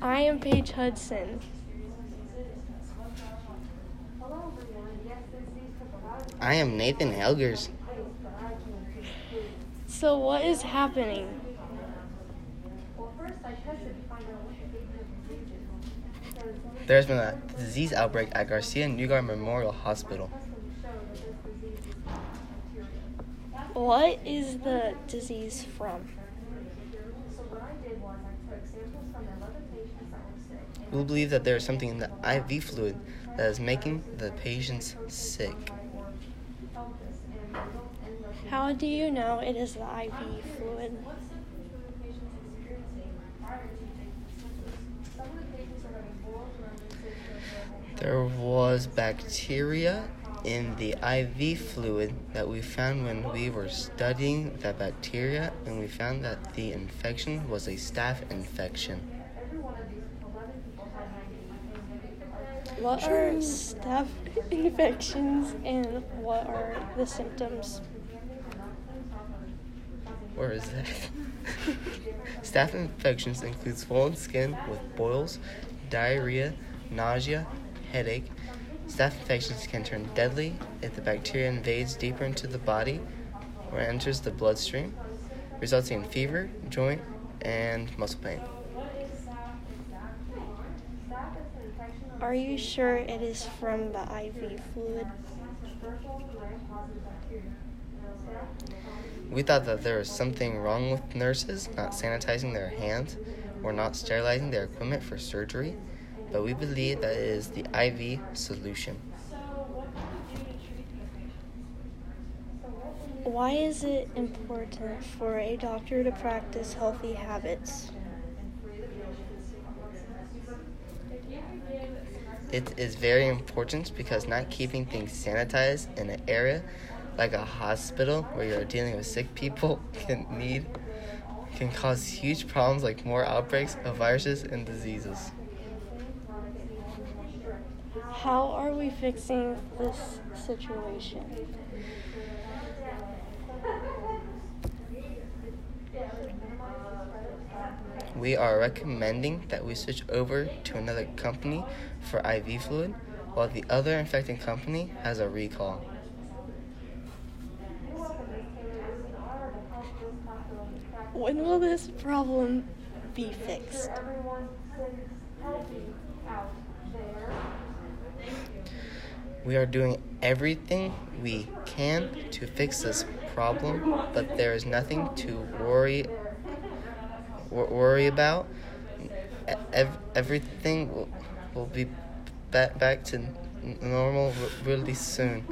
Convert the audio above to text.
I am Paige Hudson. I am Nathan Helgers. So, what is happening? There's been a disease outbreak at Garcia Newgar Memorial Hospital. What is the disease from? We believe that there is something in the IV fluid that is making the patients sick. How do you know it is the IV fluid? There was bacteria in the IV fluid that we found when we were studying the bacteria, and we found that the infection was a staph infection. What are staph infections and what are the symptoms? Where is that? staph infections include swollen skin with boils, diarrhea, nausea, headache. Staph infections can turn deadly if the bacteria invades deeper into the body or enters the bloodstream, resulting in fever, joint, and muscle pain. Are you sure it is from the IV fluid? We thought that there was something wrong with nurses not sanitizing their hands or not sterilizing their equipment for surgery, but we believe that it is the IV solution. Why is it important for a doctor to practice healthy habits? It is very important because not keeping things sanitized in an area like a hospital where you're dealing with sick people can need can cause huge problems like more outbreaks of viruses and diseases. How are we fixing this situation? We are recommending that we switch over to another company for IV fluid while the other infected company has a recall. When will this problem be fixed? We are doing everything we can to fix this problem, but there is nothing to worry wor- worry about. Ev- everything will, will be back back to normal really soon.